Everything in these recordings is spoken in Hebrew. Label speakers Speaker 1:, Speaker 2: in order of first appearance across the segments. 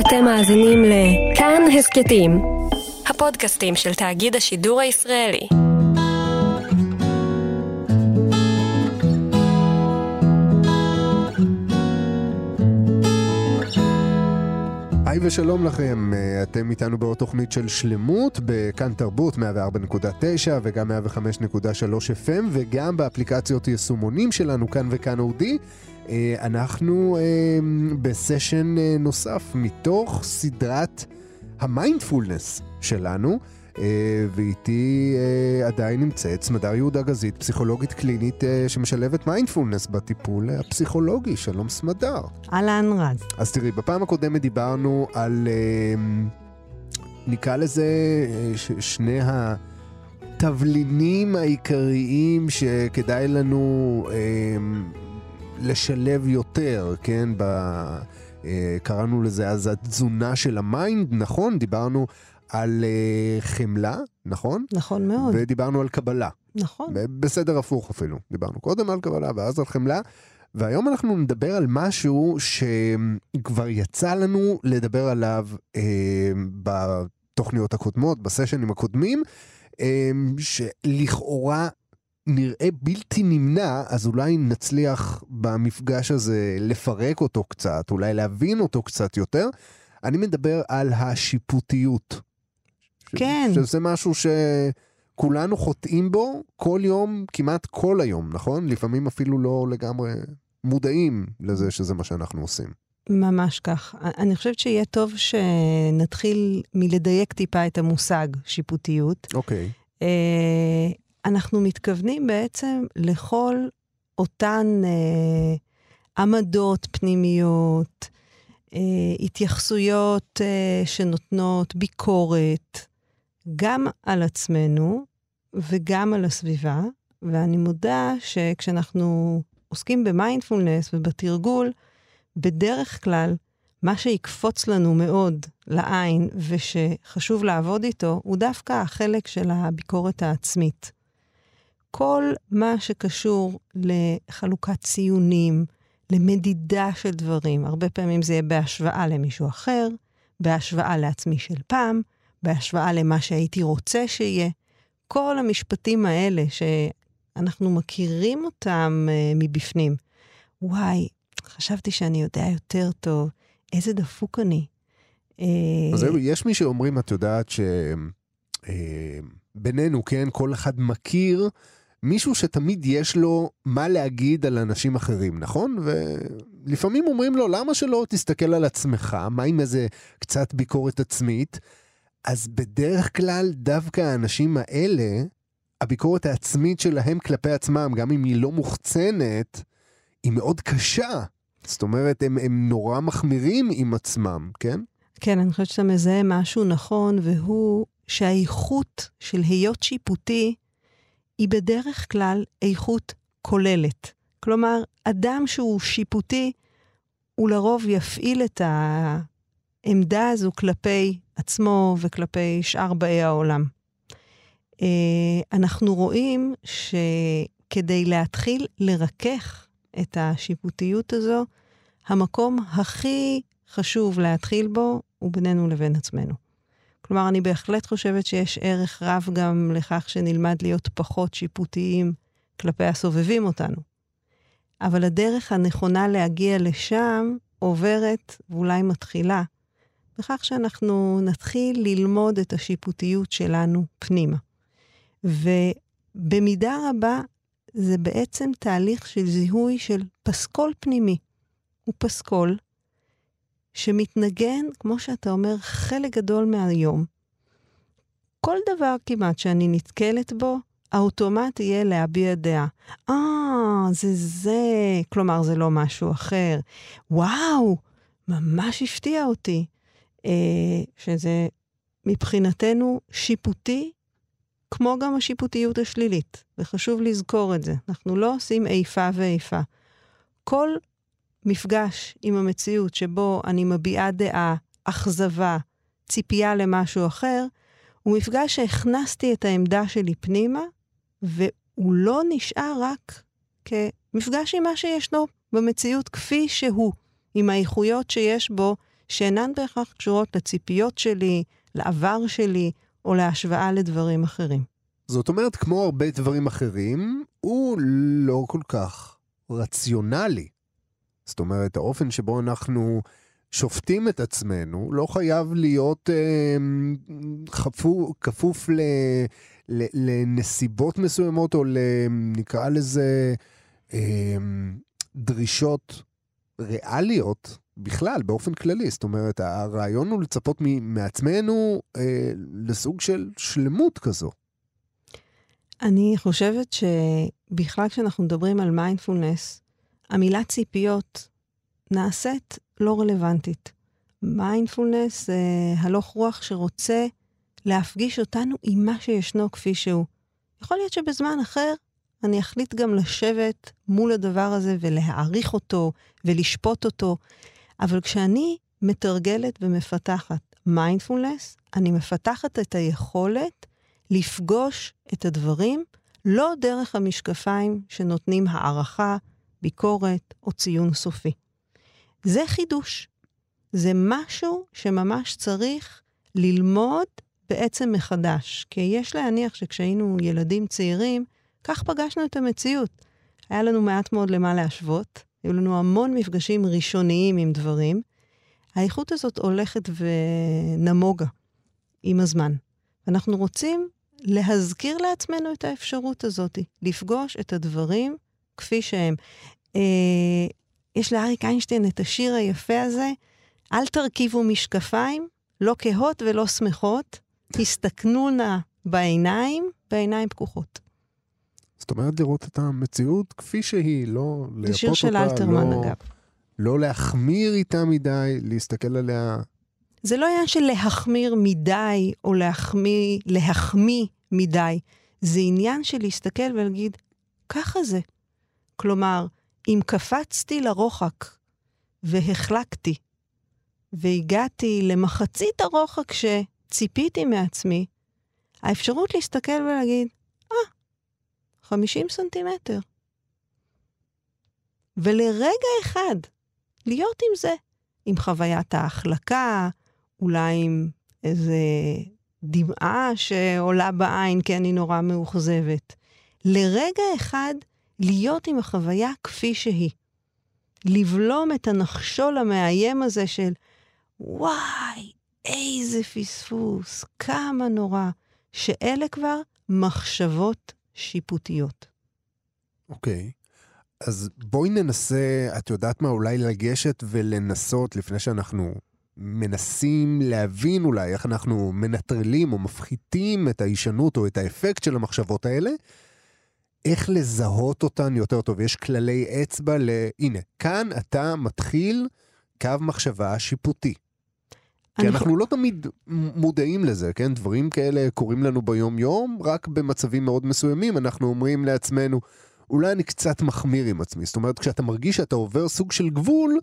Speaker 1: אתם מאזינים לכאן הסכתים, הפודקאסטים של תאגיד השידור הישראלי.
Speaker 2: היי ושלום לכם, אתם איתנו בעוד תוכנית של שלמות בכאן תרבות 104.9 וגם 105.3 FM וגם באפליקציות יישומונים שלנו כאן וכאן אודי. אה, אנחנו אה, בסשן נוסף מתוך סדרת המיינדפולנס שלנו. אה, ואיתי אה, עדיין נמצאת סמדר יהודה גזית, פסיכולוגית קלינית אה, שמשלבת מיינדפולנס בטיפול הפסיכולוגי. שלום סמדר.
Speaker 3: אהלן, רז.
Speaker 2: אז תראי, בפעם הקודמת דיברנו על, נקרא לזה, שני התבלינים העיקריים שכדאי לנו לשלב יותר, כן? ב... קראנו לזה אז התזונה של ה mind, נכון? דיברנו על אה, חמלה, נכון?
Speaker 3: נכון מאוד.
Speaker 2: ודיברנו על קבלה.
Speaker 3: נכון.
Speaker 2: בסדר הפוך אפילו. דיברנו קודם על קבלה ואז על חמלה. והיום אנחנו נדבר על משהו שכבר יצא לנו לדבר עליו אה, בתוכניות הקודמות, בסשנים הקודמים, אה, שלכאורה נראה בלתי נמנע, אז אולי נצליח במפגש הזה לפרק אותו קצת, אולי להבין אותו קצת יותר. אני מדבר על השיפוטיות.
Speaker 3: כן.
Speaker 2: שזה משהו שכולנו חוטאים בו כל יום, כמעט כל היום, נכון? לפעמים אפילו לא לגמרי מודעים לזה שזה מה שאנחנו עושים.
Speaker 3: ממש כך. אני חושבת שיהיה טוב שנתחיל מלדייק טיפה את המושג שיפוטיות.
Speaker 2: אוקיי. Okay.
Speaker 3: אה, אנחנו מתכוונים בעצם לכל אותן uh, עמדות פנימיות, uh, התייחסויות uh, שנותנות ביקורת, גם על עצמנו וגם על הסביבה, ואני מודה שכשאנחנו עוסקים במיינדפולנס ובתרגול, בדרך כלל, מה שיקפוץ לנו מאוד לעין ושחשוב לעבוד איתו, הוא דווקא החלק של הביקורת העצמית. כל מה שקשור לחלוקת ציונים, למדידה של דברים, הרבה פעמים זה יהיה בהשוואה למישהו אחר, בהשוואה לעצמי של פעם, בהשוואה למה שהייתי רוצה שיהיה. כל המשפטים האלה שאנחנו מכירים אותם uh, מבפנים. וואי, חשבתי שאני יודע יותר טוב, איזה דפוק אני.
Speaker 2: אה, אז זהו, יש מי שאומרים, את יודעת, שבינינו, אה, כן, כל אחד מכיר מישהו שתמיד יש לו מה להגיד על אנשים אחרים, נכון? ולפעמים אומרים לו, למה שלא תסתכל על עצמך? מה עם איזה קצת ביקורת עצמית? אז בדרך כלל דווקא האנשים האלה, הביקורת העצמית שלהם כלפי עצמם, גם אם היא לא מוחצנת, היא מאוד קשה. זאת אומרת, הם, הם נורא מחמירים עם עצמם, כן?
Speaker 3: כן, אני חושבת שאתה מזהה משהו נכון, והוא שהאיכות של היות שיפוטי היא בדרך כלל איכות כוללת. כלומר, אדם שהוא שיפוטי, הוא לרוב יפעיל את העמדה הזו כלפי עצמו וכלפי שאר באי העולם. אה, אנחנו רואים שכדי להתחיל לרכך את השיפוטיות הזו, המקום הכי חשוב להתחיל בו הוא בינינו לבין עצמנו. כלומר, אני בהחלט חושבת שיש ערך רב גם לכך שנלמד להיות פחות שיפוטיים כלפי הסובבים אותנו. אבל הדרך הנכונה להגיע לשם עוברת, ואולי מתחילה, בכך שאנחנו נתחיל ללמוד את השיפוטיות שלנו פנימה. ובמידה רבה זה בעצם תהליך של זיהוי של פסקול פנימי. הוא פסקול שמתנגן, כמו שאתה אומר, חלק גדול מהיום. כל דבר כמעט שאני נתקלת בו, האוטומט יהיה להביע דעה. אה, זה זה, כלומר, זה לא משהו אחר. וואו, ממש הפתיע אותי. אה, שזה מבחינתנו שיפוטי, כמו גם השיפוטיות השלילית, וחשוב לזכור את זה. אנחנו לא עושים איפה ואיפה. כל מפגש עם המציאות שבו אני מביעה דעה, אכזבה, ציפייה למשהו אחר, הוא מפגש שהכנסתי את העמדה שלי פנימה, והוא לא נשאר רק כמפגש עם מה שישנו במציאות כפי שהוא, עם האיכויות שיש בו שאינן בהכרח קשורות לציפיות שלי, לעבר שלי, או להשוואה לדברים אחרים.
Speaker 2: זאת אומרת, כמו הרבה דברים אחרים, הוא לא כל כך רציונלי. זאת אומרת, האופן שבו אנחנו שופטים את עצמנו לא חייב להיות אה, חפו, כפוף ל, ל, לנסיבות מסוימות, או ל, נקרא לזה אה, דרישות ריאליות בכלל, באופן כללי. זאת אומרת, הרעיון הוא לצפות מעצמנו אה, לסוג של שלמות כזו.
Speaker 3: אני חושבת שבכלל כשאנחנו מדברים על מיינדפולנס, המילה ציפיות נעשית לא רלוונטית. מיינדפולנס זה הלוך רוח שרוצה להפגיש אותנו עם מה שישנו כפי שהוא. יכול להיות שבזמן אחר אני אחליט גם לשבת מול הדבר הזה ולהעריך אותו ולשפוט אותו, אבל כשאני מתרגלת ומפתחת מיינדפולנס, אני מפתחת את היכולת לפגוש את הדברים לא דרך המשקפיים שנותנים הערכה, ביקורת או ציון סופי. זה חידוש. זה משהו שממש צריך ללמוד בעצם מחדש. כי יש להניח שכשהיינו ילדים צעירים, כך פגשנו את המציאות. היה לנו מעט מאוד למה להשוות, היו לנו המון מפגשים ראשוניים עם דברים. האיכות הזאת הולכת ונמוגה עם הזמן. אנחנו רוצים להזכיר לעצמנו את האפשרות הזאת, לפגוש את הדברים כפי שהם. אה, יש לאריק איינשטיין את השיר היפה הזה, אל תרכיבו משקפיים, לא כהות ולא שמחות, תסתכנו נא בעיניים, בעיניים פקוחות.
Speaker 2: זאת אומרת לראות את המציאות כפי שהיא, לא לייפות אותה,
Speaker 3: זה שיר של אלתרמן, לא, אגב.
Speaker 2: לא להחמיר איתה מדי, להסתכל עליה.
Speaker 3: זה לא עניין של להחמיר מדי, או להחמיא, להחמיא מדי. זה עניין של להסתכל ולהגיד, ככה זה. כלומר, אם קפצתי לרוחק והחלקתי, והגעתי למחצית הרוחק שציפיתי מעצמי, האפשרות להסתכל ולהגיד, אה, ah, 50 סנטימטר. ולרגע אחד להיות עם זה, עם חוויית ההחלקה, אולי עם איזה דמעה שעולה בעין כי אני נורא מאוכזבת. לרגע אחד להיות עם החוויה כפי שהיא. לבלום את הנחשול המאיים הזה של, וואי, איזה פספוס, כמה נורא, שאלה כבר מחשבות שיפוטיות.
Speaker 2: אוקיי. Okay. אז בואי ננסה, את יודעת מה, אולי לגשת ולנסות, לפני שאנחנו מנסים להבין אולי איך אנחנו מנטרלים או מפחיתים את ההישנות או את האפקט של המחשבות האלה, איך לזהות אותן יותר טוב. יש כללי אצבע ל... הנה, כאן אתה מתחיל קו מחשבה שיפוטי. כי אנחנו לא תמיד מודעים לזה, כן? דברים כאלה קורים לנו ביום-יום, רק במצבים מאוד מסוימים אנחנו אומרים לעצמנו, אולי אני קצת מחמיר עם עצמי. זאת אומרת, כשאתה מרגיש שאתה עובר סוג של גבול,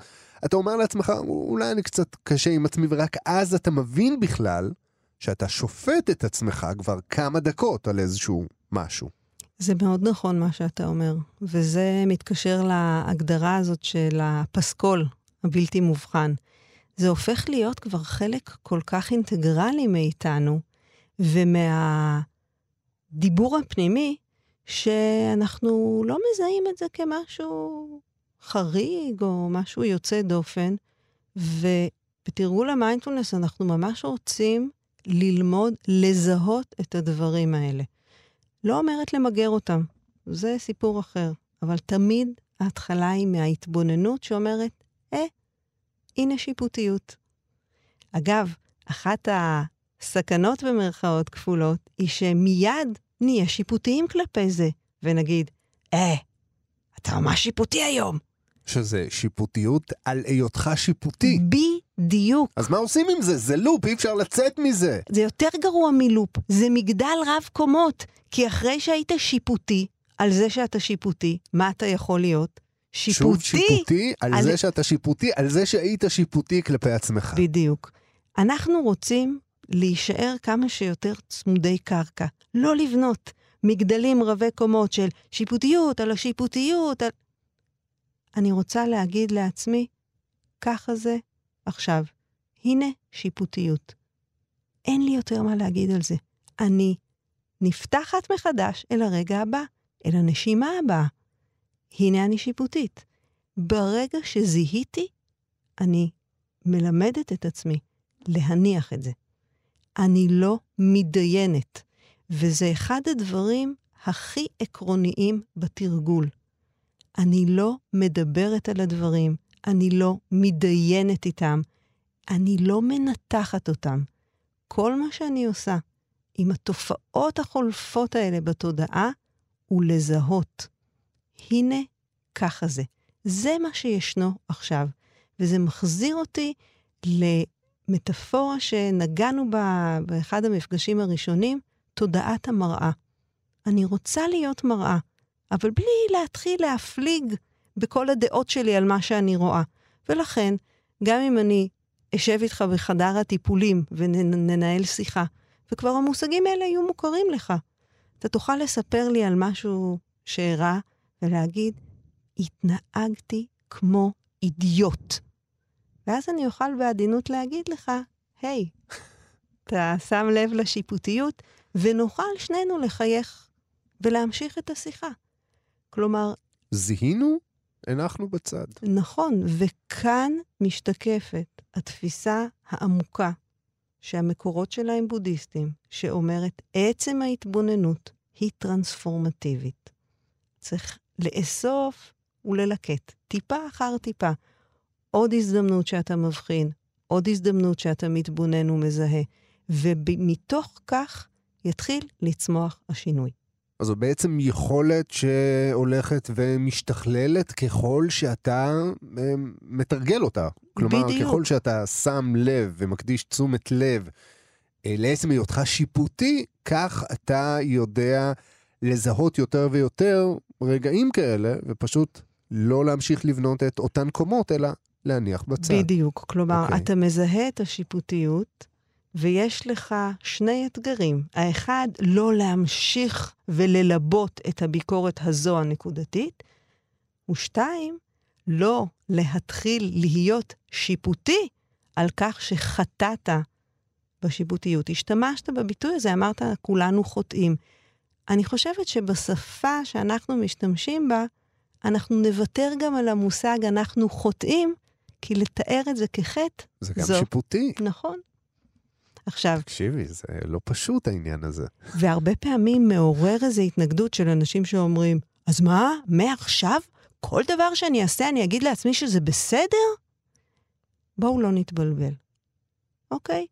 Speaker 2: אתה אומר לעצמך, אולי אני קצת קשה עם עצמי, ורק אז אתה מבין בכלל שאתה שופט את עצמך כבר כמה דקות על איזשהו משהו.
Speaker 3: זה מאוד נכון מה שאתה אומר, וזה מתקשר להגדרה הזאת של הפסקול הבלתי מובחן. זה הופך להיות כבר חלק כל כך אינטגרלי מאיתנו, ומהדיבור הפנימי, שאנחנו לא מזהים את זה כמשהו חריג או משהו יוצא דופן. ובתרגול המיינדפולנס אנחנו ממש רוצים ללמוד לזהות את הדברים האלה. לא אומרת למגר אותם, זה סיפור אחר, אבל תמיד ההתחלה היא מההתבוננות שאומרת, אה, הנה שיפוטיות. אגב, אחת הסכנות במרכאות כפולות היא שמיד נהיה שיפוטיים כלפי זה, ונגיד, אה, אתה ממש שיפוטי היום.
Speaker 2: שזה שיפוטיות על היותך שיפוטי.
Speaker 3: בדיוק.
Speaker 2: אז מה עושים עם זה? זה לופ, אי אפשר לצאת מזה.
Speaker 3: זה יותר גרוע מלופ, זה מגדל רב קומות. כי אחרי שהיית שיפוטי, על זה שאתה שיפוטי, מה אתה יכול להיות? שיפוטי.
Speaker 2: שוב שיפוטי, על, על זה שאתה שיפוטי, על זה שהיית שיפוטי כלפי עצמך.
Speaker 3: בדיוק. אנחנו רוצים להישאר כמה שיותר צמודי קרקע, לא לבנות מגדלים רבי קומות של שיפוטיות על השיפוטיות. על... אני רוצה להגיד לעצמי, ככה זה עכשיו. הנה שיפוטיות. אין לי יותר מה להגיד על זה. אני נפתחת מחדש אל הרגע הבא, אל הנשימה הבאה. הנה אני שיפוטית. ברגע שזיהיתי, אני מלמדת את עצמי להניח את זה. אני לא מתדיינת, וזה אחד הדברים הכי עקרוניים בתרגול. אני לא מדברת על הדברים, אני לא מתדיינת איתם, אני לא מנתחת אותם. כל מה שאני עושה עם התופעות החולפות האלה בתודעה הוא לזהות. הנה, ככה זה. זה מה שישנו עכשיו. וזה מחזיר אותי למטאפורה שנגענו בה באחד המפגשים הראשונים, תודעת המראה. אני רוצה להיות מראה, אבל בלי להתחיל להפליג בכל הדעות שלי על מה שאני רואה. ולכן, גם אם אני אשב איתך בחדר הטיפולים וננהל שיחה, וכבר המושגים האלה יהיו מוכרים לך, אתה תוכל לספר לי על משהו שאירע ולהגיד, התנהגתי כמו אידיוט. ואז אני אוכל בעדינות להגיד לך, היי, hey, אתה שם לב לשיפוטיות, ונוכל שנינו לחייך ולהמשיך את השיחה. כלומר...
Speaker 2: זיהינו, הנחנו בצד.
Speaker 3: נכון, וכאן משתקפת התפיסה העמוקה שהמקורות שלה הם בודהיסטים, שאומרת, עצם ההתבוננות היא טרנספורמטיבית. צריך לאסוף וללקט, טיפה אחר טיפה. עוד הזדמנות שאתה מבחין, עוד הזדמנות שאתה מתבונן ומזהה, ומתוך כך יתחיל לצמוח השינוי.
Speaker 2: אז זו בעצם יכולת שהולכת ומשתכללת ככל שאתה אה, מתרגל אותה. כלומר, בדיוק. ככל שאתה שם לב ומקדיש תשומת לב אה, לעצם היותך שיפוטי, כך אתה יודע לזהות יותר ויותר רגעים כאלה, ופשוט לא להמשיך לבנות את אותן קומות, אלא להניח בצד.
Speaker 3: בדיוק. כלומר, okay. אוקיי. אתה מזהה את השיפוטיות, ויש לך שני אתגרים. האחד, לא להמשיך וללבות את הביקורת הזו הנקודתית, ושתיים, לא להתחיל להיות שיפוטי על כך שחטאת בשיפוטיות. השתמשת בביטוי הזה, אמרת, כולנו חוטאים. אני חושבת שבשפה שאנחנו משתמשים בה, אנחנו נוותר גם על המושג אנחנו חוטאים, כי לתאר את זה כחטא,
Speaker 2: זה גם זו... שיפוטי.
Speaker 3: נכון. עכשיו...
Speaker 2: תקשיבי, זה לא פשוט העניין הזה.
Speaker 3: והרבה פעמים מעורר איזו התנגדות של אנשים שאומרים, אז מה, מעכשיו, כל דבר שאני אעשה, אני אגיד לעצמי שזה בסדר? בואו לא נתבלבל, אוקיי?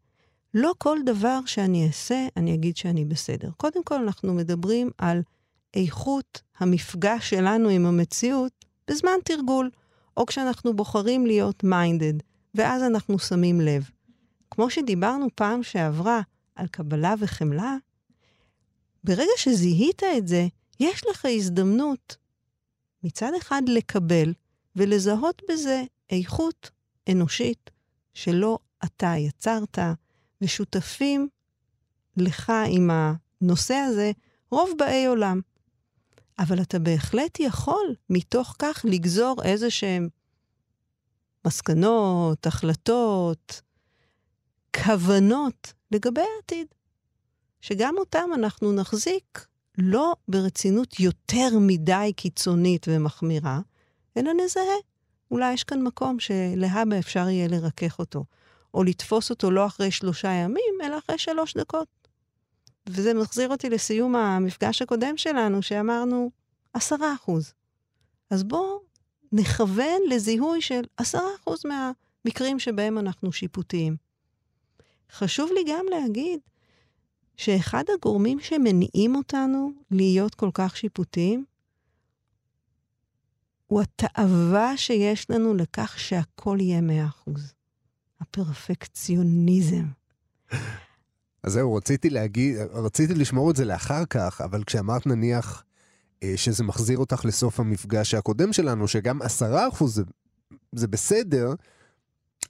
Speaker 3: לא כל דבר שאני אעשה, אני אגיד שאני בסדר. קודם כל, אנחנו מדברים על איכות המפגש שלנו עם המציאות בזמן תרגול, או כשאנחנו בוחרים להיות מיינדד, ואז אנחנו שמים לב. כמו שדיברנו פעם שעברה על קבלה וחמלה, ברגע שזיהית את זה, יש לך הזדמנות מצד אחד לקבל ולזהות בזה איכות אנושית שלא אתה יצרת, ושותפים לך עם הנושא הזה רוב באי עולם. אבל אתה בהחלט יכול מתוך כך לגזור איזה שהם מסקנות, החלטות, כוונות לגבי העתיד, שגם אותם אנחנו נחזיק לא ברצינות יותר מדי קיצונית ומחמירה, אלא נזהה. אולי יש כאן מקום שלהבא אפשר יהיה לרכך אותו, או לתפוס אותו לא אחרי שלושה ימים, אלא אחרי שלוש דקות. וזה מחזיר אותי לסיום המפגש הקודם שלנו, שאמרנו עשרה אחוז. אז בואו נכוון לזיהוי של עשרה אחוז מהמקרים שבהם אנחנו שיפוטיים. חשוב לי גם להגיד שאחד הגורמים שמניעים אותנו להיות כל כך שיפוטיים, הוא התאווה שיש לנו לכך שהכל יהיה מאה אחוז. הפרפקציוניזם.
Speaker 2: אז זהו, רציתי להגיד, רציתי לשמור את זה לאחר כך, אבל כשאמרת נניח אה, שזה מחזיר אותך לסוף המפגש הקודם שלנו, שגם עשרה אחוז זה, זה בסדר,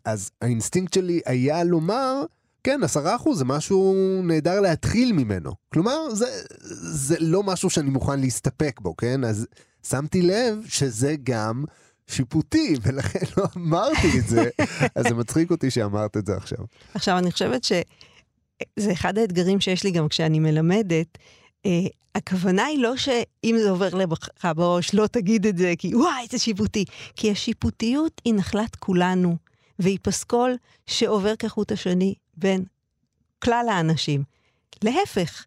Speaker 2: אז האינסטינקט שלי היה לומר, כן, עשרה אחוז זה משהו נהדר להתחיל ממנו. כלומר, זה, זה לא משהו שאני מוכן להסתפק בו, כן? אז שמתי לב שזה גם שיפוטי, ולכן לא אמרתי את זה, אז זה מצחיק אותי שאמרת את זה עכשיו.
Speaker 3: עכשיו, אני חושבת שזה אחד האתגרים שיש לי גם כשאני מלמדת. Uh, הכוונה היא לא שאם זה עובר לך בראש, לא תגיד את זה, כי וואי, זה שיפוטי. כי השיפוטיות היא נחלת כולנו, והיא פסקול שעובר כחוט השני בין כלל האנשים. להפך,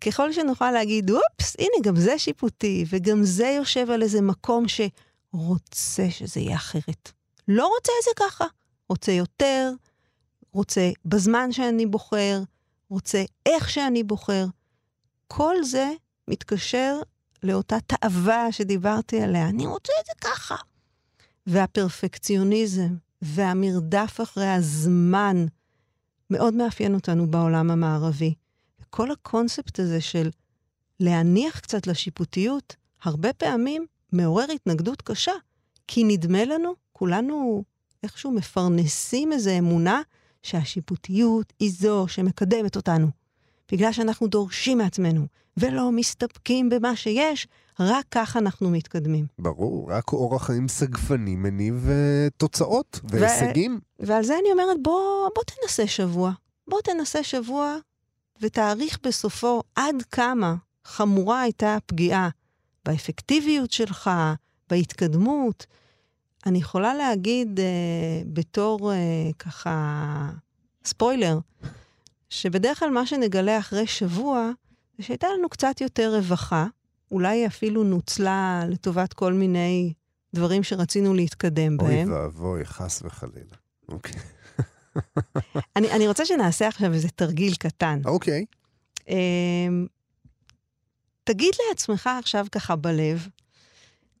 Speaker 3: ככל שנוכל להגיד, אופס, הנה, גם זה שיפוטי, וגם זה יושב על איזה מקום שרוצה שזה יהיה אחרת. לא רוצה את זה ככה. רוצה יותר, רוצה בזמן שאני בוחר, רוצה איך שאני בוחר. כל זה מתקשר לאותה תאווה שדיברתי עליה. אני רוצה את זה ככה. והפרפקציוניזם והמרדף אחרי הזמן מאוד מאפיין אותנו בעולם המערבי. כל הקונספט הזה של להניח קצת לשיפוטיות, הרבה פעמים מעורר התנגדות קשה, כי נדמה לנו, כולנו איכשהו מפרנסים איזו אמונה שהשיפוטיות היא זו שמקדמת אותנו. בגלל שאנחנו דורשים מעצמנו ולא מסתפקים במה שיש, רק ככה אנחנו מתקדמים.
Speaker 2: ברור, רק אורח חיים סגפני מניב uh, תוצאות והישגים.
Speaker 3: ו- ועל זה אני אומרת, בוא, בוא תנסה שבוע. בוא תנסה שבוע ותעריך בסופו עד כמה חמורה הייתה הפגיעה באפקטיביות שלך, בהתקדמות. אני יכולה להגיד uh, בתור uh, ככה ספוילר, שבדרך כלל מה שנגלה אחרי שבוע, זה שהייתה לנו קצת יותר רווחה, אולי אפילו נוצלה לטובת כל מיני דברים שרצינו להתקדם
Speaker 2: אוי
Speaker 3: בהם.
Speaker 2: אוי ואבוי, חס וחלילה. אוקיי.
Speaker 3: אני, אני רוצה שנעשה עכשיו איזה תרגיל קטן.
Speaker 2: אוקיי.
Speaker 3: Um, תגיד לעצמך עכשיו ככה בלב,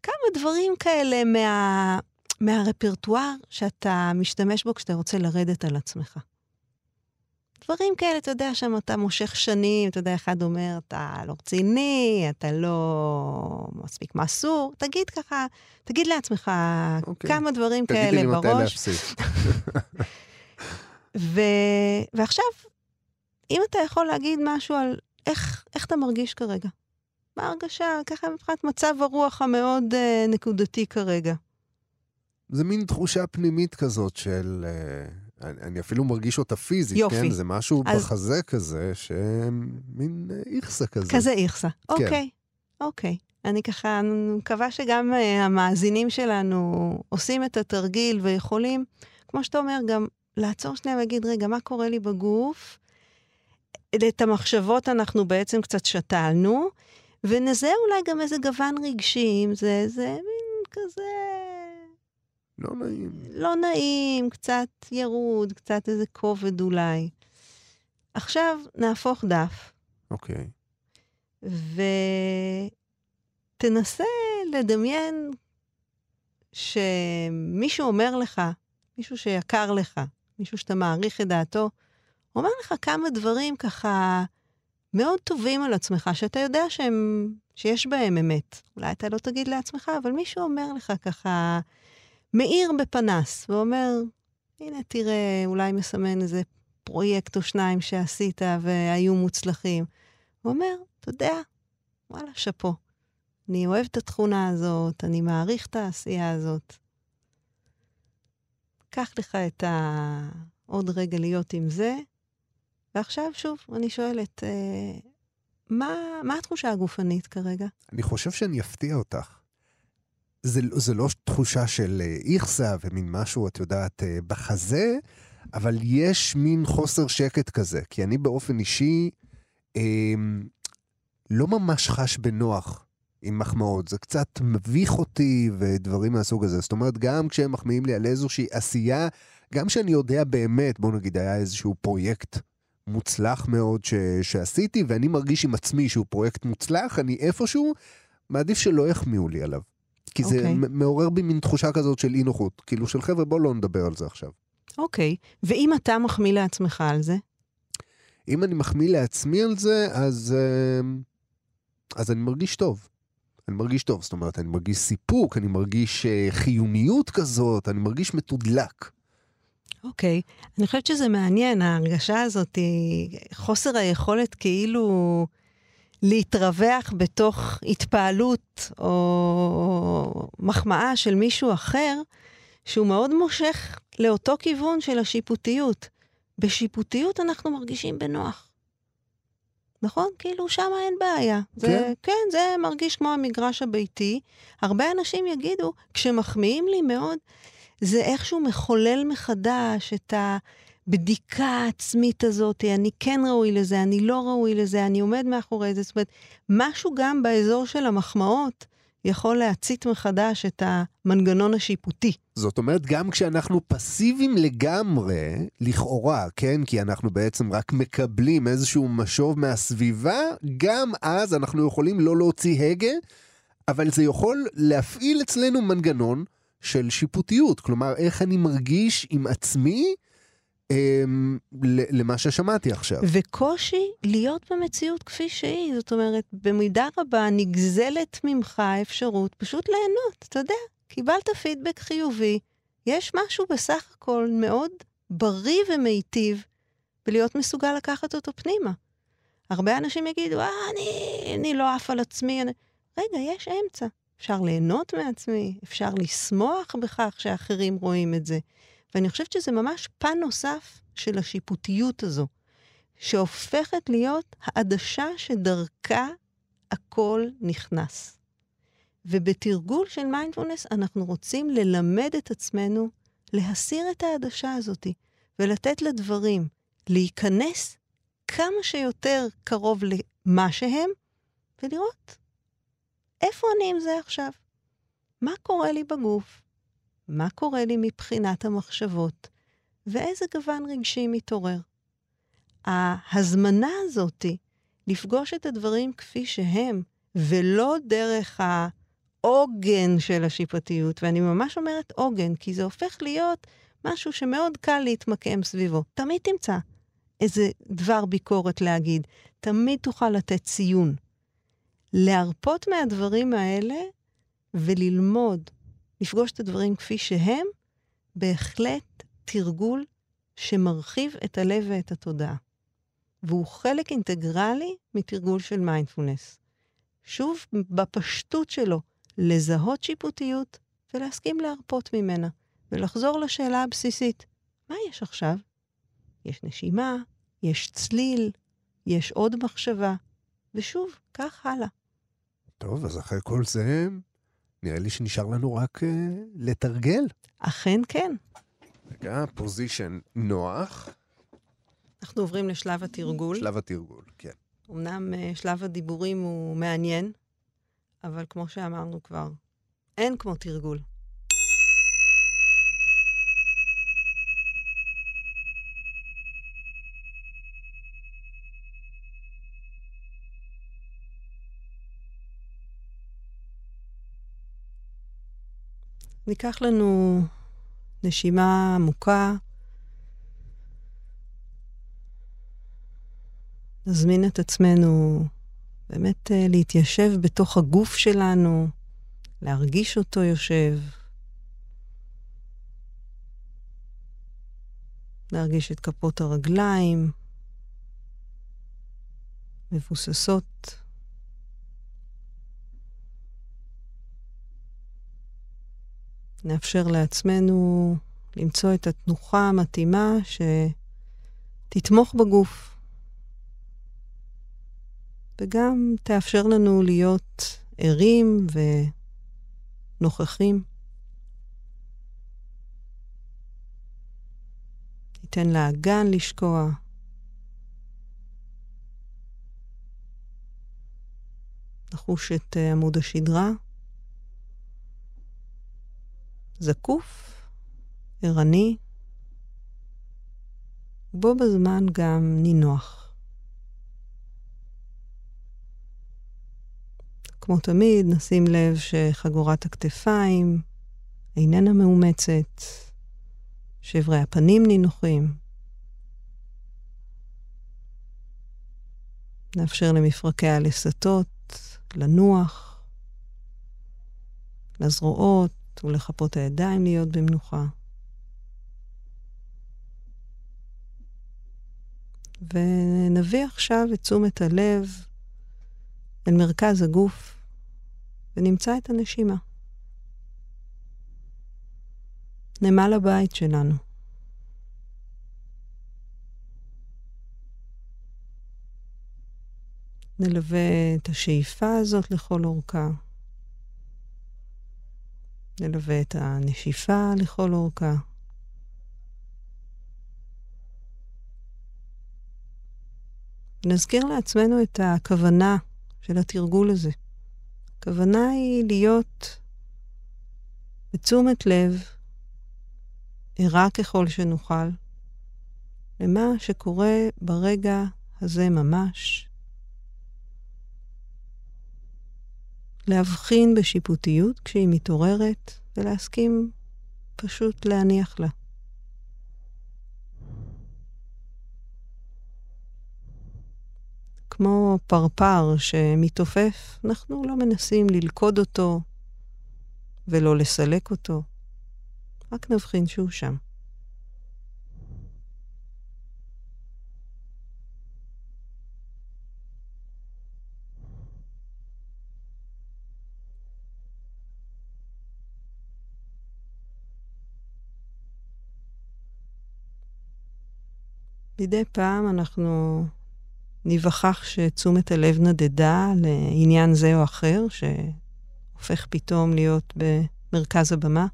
Speaker 3: כמה דברים כאלה מה, מהרפרטואר שאתה משתמש בו כשאתה רוצה לרדת על עצמך. דברים כאלה, אתה יודע, שם אתה מושך שנים, אתה יודע, אחד אומר, אתה לא רציני, אתה לא מספיק מסור. תגיד ככה, תגיד לעצמך
Speaker 2: אוקיי.
Speaker 3: כמה דברים כאלה
Speaker 2: לי מתי
Speaker 3: בראש.
Speaker 2: להפסיק.
Speaker 3: ו... ועכשיו, אם אתה יכול להגיד משהו על איך, איך אתה מרגיש כרגע. מה ההרגשה, ככה מבחינת מצב הרוח המאוד uh, נקודתי כרגע.
Speaker 2: זה מין תחושה פנימית כזאת של... אה, אני, אני אפילו מרגיש אותה פיזית,
Speaker 3: יופי.
Speaker 2: כן? זה משהו
Speaker 3: אז-
Speaker 2: בחזה כזה, שמין אה, איכסה כזה.
Speaker 3: כזה איכסה.
Speaker 2: כן.
Speaker 3: אוקיי, אוקיי. אני ככה מקווה שגם uh, המאזינים שלנו עושים את התרגיל ויכולים, כמו שאתה אומר, גם לעצור שנייה ולהגיד, רגע, מה קורה לי בגוף? את המחשבות אנחנו בעצם קצת שתלנו, ונזהה אולי גם איזה גוון רגשי, אם זה, זה מין כזה
Speaker 2: לא נעים.
Speaker 3: לא נעים, קצת ירוד, קצת איזה כובד אולי. עכשיו נהפוך דף,
Speaker 2: אוקיי.
Speaker 3: ותנסה לדמיין שמישהו אומר לך, מישהו שיקר לך, מישהו שאתה מעריך את דעתו, אומר לך כמה דברים ככה מאוד טובים על עצמך, שאתה יודע שהם, שיש בהם אמת. אולי אתה לא תגיד לעצמך, אבל מישהו אומר לך ככה, מאיר בפנס, ואומר, הנה, תראה, אולי מסמן איזה פרויקט או שניים שעשית והיו מוצלחים. הוא אומר, אתה יודע, וואלה, שאפו. אני אוהב את התכונה הזאת, אני מעריך את העשייה הזאת. קח לך את ה... עוד רגע להיות עם זה. ועכשיו, שוב, אני שואלת, אה, מה, מה התחושה הגופנית כרגע?
Speaker 2: אני חושב שאני אפתיע אותך. זה, זה לא תחושה של אה, איכסה ומין משהו, את יודעת, אה, בחזה, אבל יש מין חוסר שקט כזה. כי אני באופן אישי אה, לא ממש חש בנוח עם מחמאות. זה קצת מביך אותי ודברים מהסוג הזה. זאת אומרת, גם כשהם מחמיאים לי על איזושהי עשייה, גם שאני יודע באמת, בוא נגיד, היה איזשהו פרויקט מוצלח מאוד ש, שעשיתי, ואני מרגיש עם עצמי שהוא פרויקט מוצלח, אני איפשהו מעדיף שלא יחמיאו לי עליו. כי זה
Speaker 3: אוקיי.
Speaker 2: מ- מעורר בי מין תחושה כזאת של אי נוחות. כאילו של חבר'ה, בוא לא נדבר על זה עכשיו.
Speaker 3: אוקיי, ואם אתה מחמיא לעצמך על זה?
Speaker 2: אם אני מחמיא לעצמי על זה, אז, אה, אז אני מרגיש טוב. אני מרגיש טוב, זאת אומרת, אני מרגיש סיפוק, אני מרגיש אה, חיוניות כזאת, אני מרגיש מתודלק.
Speaker 3: אוקיי. אני חושבת שזה מעניין, ההרגשה הזאת חוסר היכולת כאילו להתרווח בתוך התפעלות או מחמאה של מישהו אחר, שהוא מאוד מושך לאותו כיוון של השיפוטיות. בשיפוטיות אנחנו מרגישים בנוח. נכון? כאילו, שם אין בעיה. זה,
Speaker 2: כן.
Speaker 3: כן, זה מרגיש כמו המגרש הביתי. הרבה אנשים יגידו, כשמחמיאים לי מאוד, זה איכשהו מחולל מחדש את הבדיקה העצמית הזאת, אני כן ראוי לזה, אני לא ראוי לזה, אני עומד מאחורי זה. זאת אומרת, משהו גם באזור של המחמאות יכול להצית מחדש את המנגנון השיפוטי.
Speaker 2: זאת אומרת, גם כשאנחנו פסיביים לגמרי, לכאורה, כן? כי אנחנו בעצם רק מקבלים איזשהו משוב מהסביבה, גם אז אנחנו יכולים לא להוציא הגה, אבל זה יכול להפעיל אצלנו מנגנון של שיפוטיות. כלומר, איך אני מרגיש עם עצמי למה ששמעתי עכשיו.
Speaker 3: וקושי להיות במציאות כפי שהיא. זאת אומרת, במידה רבה נגזלת ממך האפשרות פשוט ליהנות. אתה יודע, קיבלת פידבק חיובי, יש משהו בסך הכל מאוד בריא ומיטיב בלהיות מסוגל לקחת אותו פנימה. הרבה אנשים יגידו, אה, אני, אני לא עף על עצמי. אני... רגע, יש אמצע. אפשר ליהנות מעצמי, אפשר לשמוח בכך שאחרים רואים את זה. ואני חושבת שזה ממש פן נוסף של השיפוטיות הזו, שהופכת להיות העדשה שדרכה הכל נכנס. ובתרגול של מיינדפולנס אנחנו רוצים ללמד את עצמנו להסיר את העדשה הזאת ולתת לדברים להיכנס כמה שיותר קרוב למה שהם, ולראות איפה אני עם זה עכשיו. מה קורה לי בגוף? מה קורה לי מבחינת המחשבות? ואיזה גוון רגשי מתעורר? ההזמנה הזאתי לפגוש את הדברים כפי שהם, ולא דרך העוגן של השיפטיות, ואני ממש אומרת עוגן, כי זה הופך להיות משהו שמאוד קל להתמקם סביבו. תמיד תמצא איזה דבר ביקורת להגיד, תמיד תוכל לתת ציון. להרפות מהדברים האלה וללמוד, לפגוש את הדברים כפי שהם, בהחלט תרגול שמרחיב את הלב ואת התודעה. והוא חלק אינטגרלי מתרגול של מיינדפולנס. שוב, בפשטות שלו, לזהות שיפוטיות ולהסכים להרפות ממנה, ולחזור לשאלה הבסיסית, מה יש עכשיו? יש נשימה, יש צליל, יש עוד מחשבה, ושוב, כך הלאה.
Speaker 2: טוב, אז אחרי כל זה, נראה לי שנשאר לנו רק uh, לתרגל.
Speaker 3: אכן כן.
Speaker 2: רגע, פוזיישן נוח.
Speaker 3: אנחנו עוברים לשלב התרגול.
Speaker 2: שלב התרגול, כן.
Speaker 3: אמנם uh, שלב הדיבורים הוא מעניין, אבל כמו שאמרנו כבר, אין כמו תרגול. ניקח לנו נשימה עמוקה. נזמין את עצמנו באמת uh, להתיישב בתוך הגוף שלנו, להרגיש אותו יושב, להרגיש את כפות הרגליים מבוססות. נאפשר לעצמנו למצוא את התנוחה המתאימה שתתמוך בגוף. וגם תאפשר לנו להיות ערים ונוכחים. ניתן לאגן לשקוע. נחוש את עמוד השדרה. זקוף, ערני, ובו בזמן גם נינוח. כמו תמיד, נשים לב שחגורת הכתפיים איננה מאומצת, שברי הפנים נינוחים. נאפשר למפרקי הלסתות לנוח, לזרועות, ולכפות הידיים להיות במנוחה. ונביא עכשיו את תשומת הלב אל מרכז הגוף, ונמצא את הנשימה. נמל הבית שלנו. נלווה את השאיפה הזאת לכל אורכה. נלווה את הנשיפה לכל אורכה. נזכיר לעצמנו את הכוונה של התרגול הזה. הכוונה היא להיות בתשומת לב, ערה ככל שנוכל, למה שקורה ברגע הזה ממש. להבחין בשיפוטיות כשהיא מתעוררת, ולהסכים פשוט להניח לה. כמו פרפר שמתעופף, אנחנו לא מנסים ללכוד אותו ולא לסלק אותו, רק נבחין שהוא שם. מדי פעם אנחנו ניווכח שתשומת הלב נדדה לעניין זה או אחר, שהופך פתאום להיות במרכז הבמה.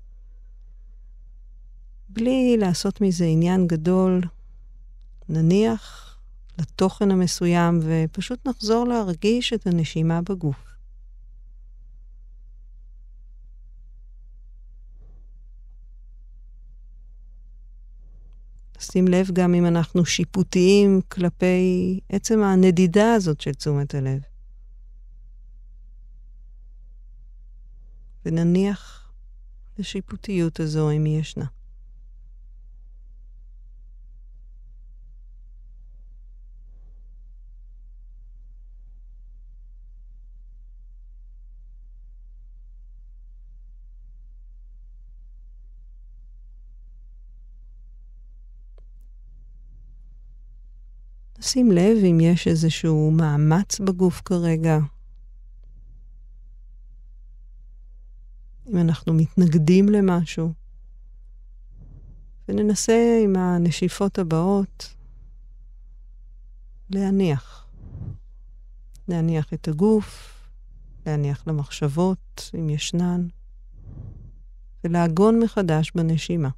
Speaker 3: בלי לעשות מזה עניין גדול, נניח לתוכן המסוים ופשוט נחזור להרגיש את הנשימה בגוף. שים לב גם אם אנחנו שיפוטיים כלפי עצם הנדידה הזאת של תשומת הלב. ונניח לשיפוטיות הזו אם ישנה. שים לב אם יש איזשהו מאמץ בגוף כרגע. אם אנחנו מתנגדים למשהו. וננסה עם הנשיפות הבאות להניח. להניח את הגוף, להניח למחשבות, אם ישנן, ולעגון מחדש בנשימה.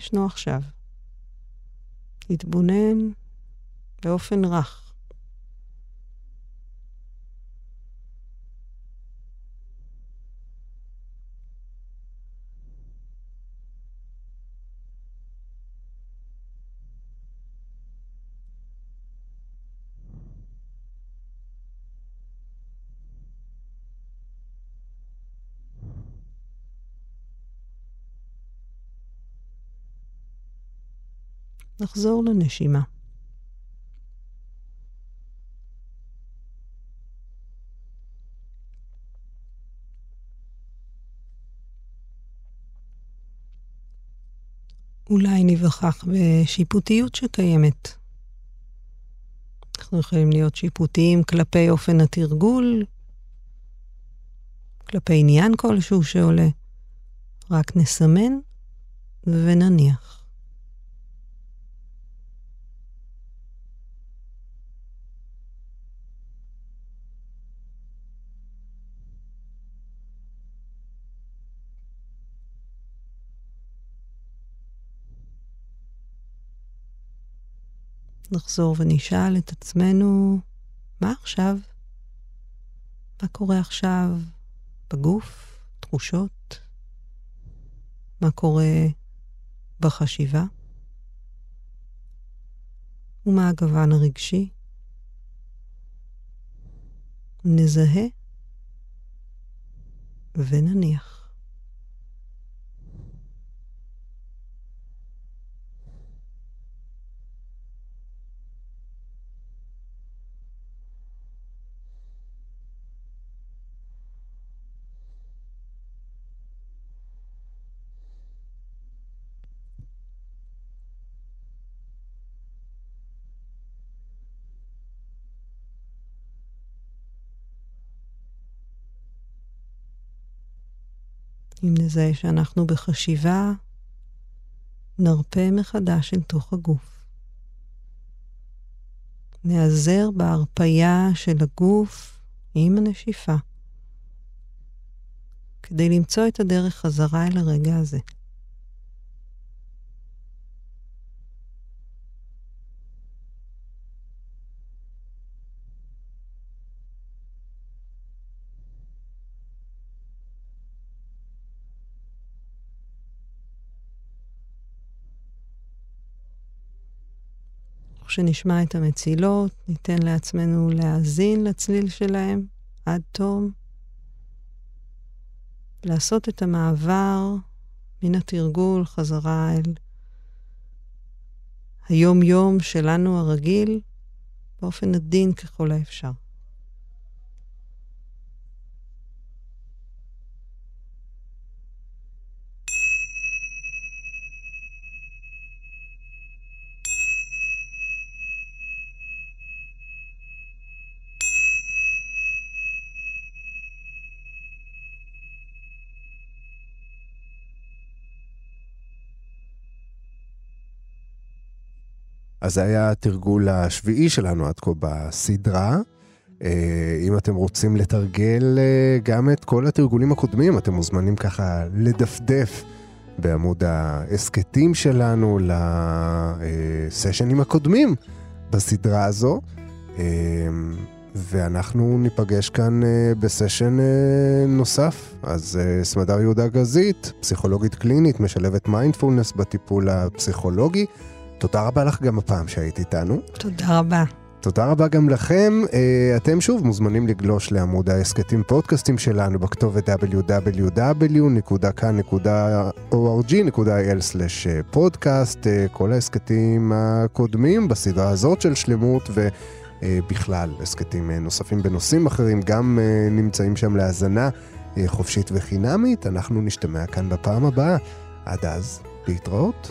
Speaker 3: ישנו עכשיו? להתבונן באופן רך. נחזור לנשימה. אולי ניווכח בשיפוטיות שקיימת. אנחנו יכולים להיות שיפוטיים כלפי אופן התרגול, כלפי עניין כלשהו שעולה. רק נסמן ונניח. נחזור ונשאל את עצמנו, מה עכשיו? מה קורה עכשיו בגוף, תחושות? מה קורה בחשיבה? ומה הגוון הרגשי? נזהה ונניח. אם נזהה שאנחנו בחשיבה, נרפה מחדש אל תוך הגוף. נעזר בהרפייה של הגוף עם הנשיפה, כדי למצוא את הדרך חזרה אל הרגע הזה. כשנשמע את המצילות, ניתן לעצמנו להאזין לצליל שלהם עד תום. לעשות את המעבר מן התרגול חזרה אל היום-יום שלנו הרגיל, באופן עדין ככל האפשר.
Speaker 2: אז זה היה התרגול השביעי שלנו עד כה בסדרה. אה, אם אתם רוצים לתרגל אה, גם את כל התרגולים הקודמים, אתם מוזמנים ככה לדפדף בעמוד ההסכתים שלנו לסשנים הקודמים בסדרה הזו. אה, ואנחנו ניפגש כאן בסשן נוסף. אז סמדר יהודה גזית, פסיכולוגית קלינית, משלבת מיינדפולנס בטיפול הפסיכולוגי. תודה רבה לך גם הפעם שהיית איתנו.
Speaker 3: תודה רבה.
Speaker 2: תודה רבה גם לכם. אה, אתם שוב מוזמנים לגלוש לעמוד ההסכתים פודקאסטים שלנו בכתובת www.kan.org.il/פודקאסט. אה, כל ההסכתים הקודמים בסדרה הזאת של שלמות ובכלל הסכתים נוספים בנושאים אחרים גם אה, נמצאים שם להאזנה חופשית וחינמית. אנחנו נשתמע כאן בפעם הבאה. עד אז, להתראות.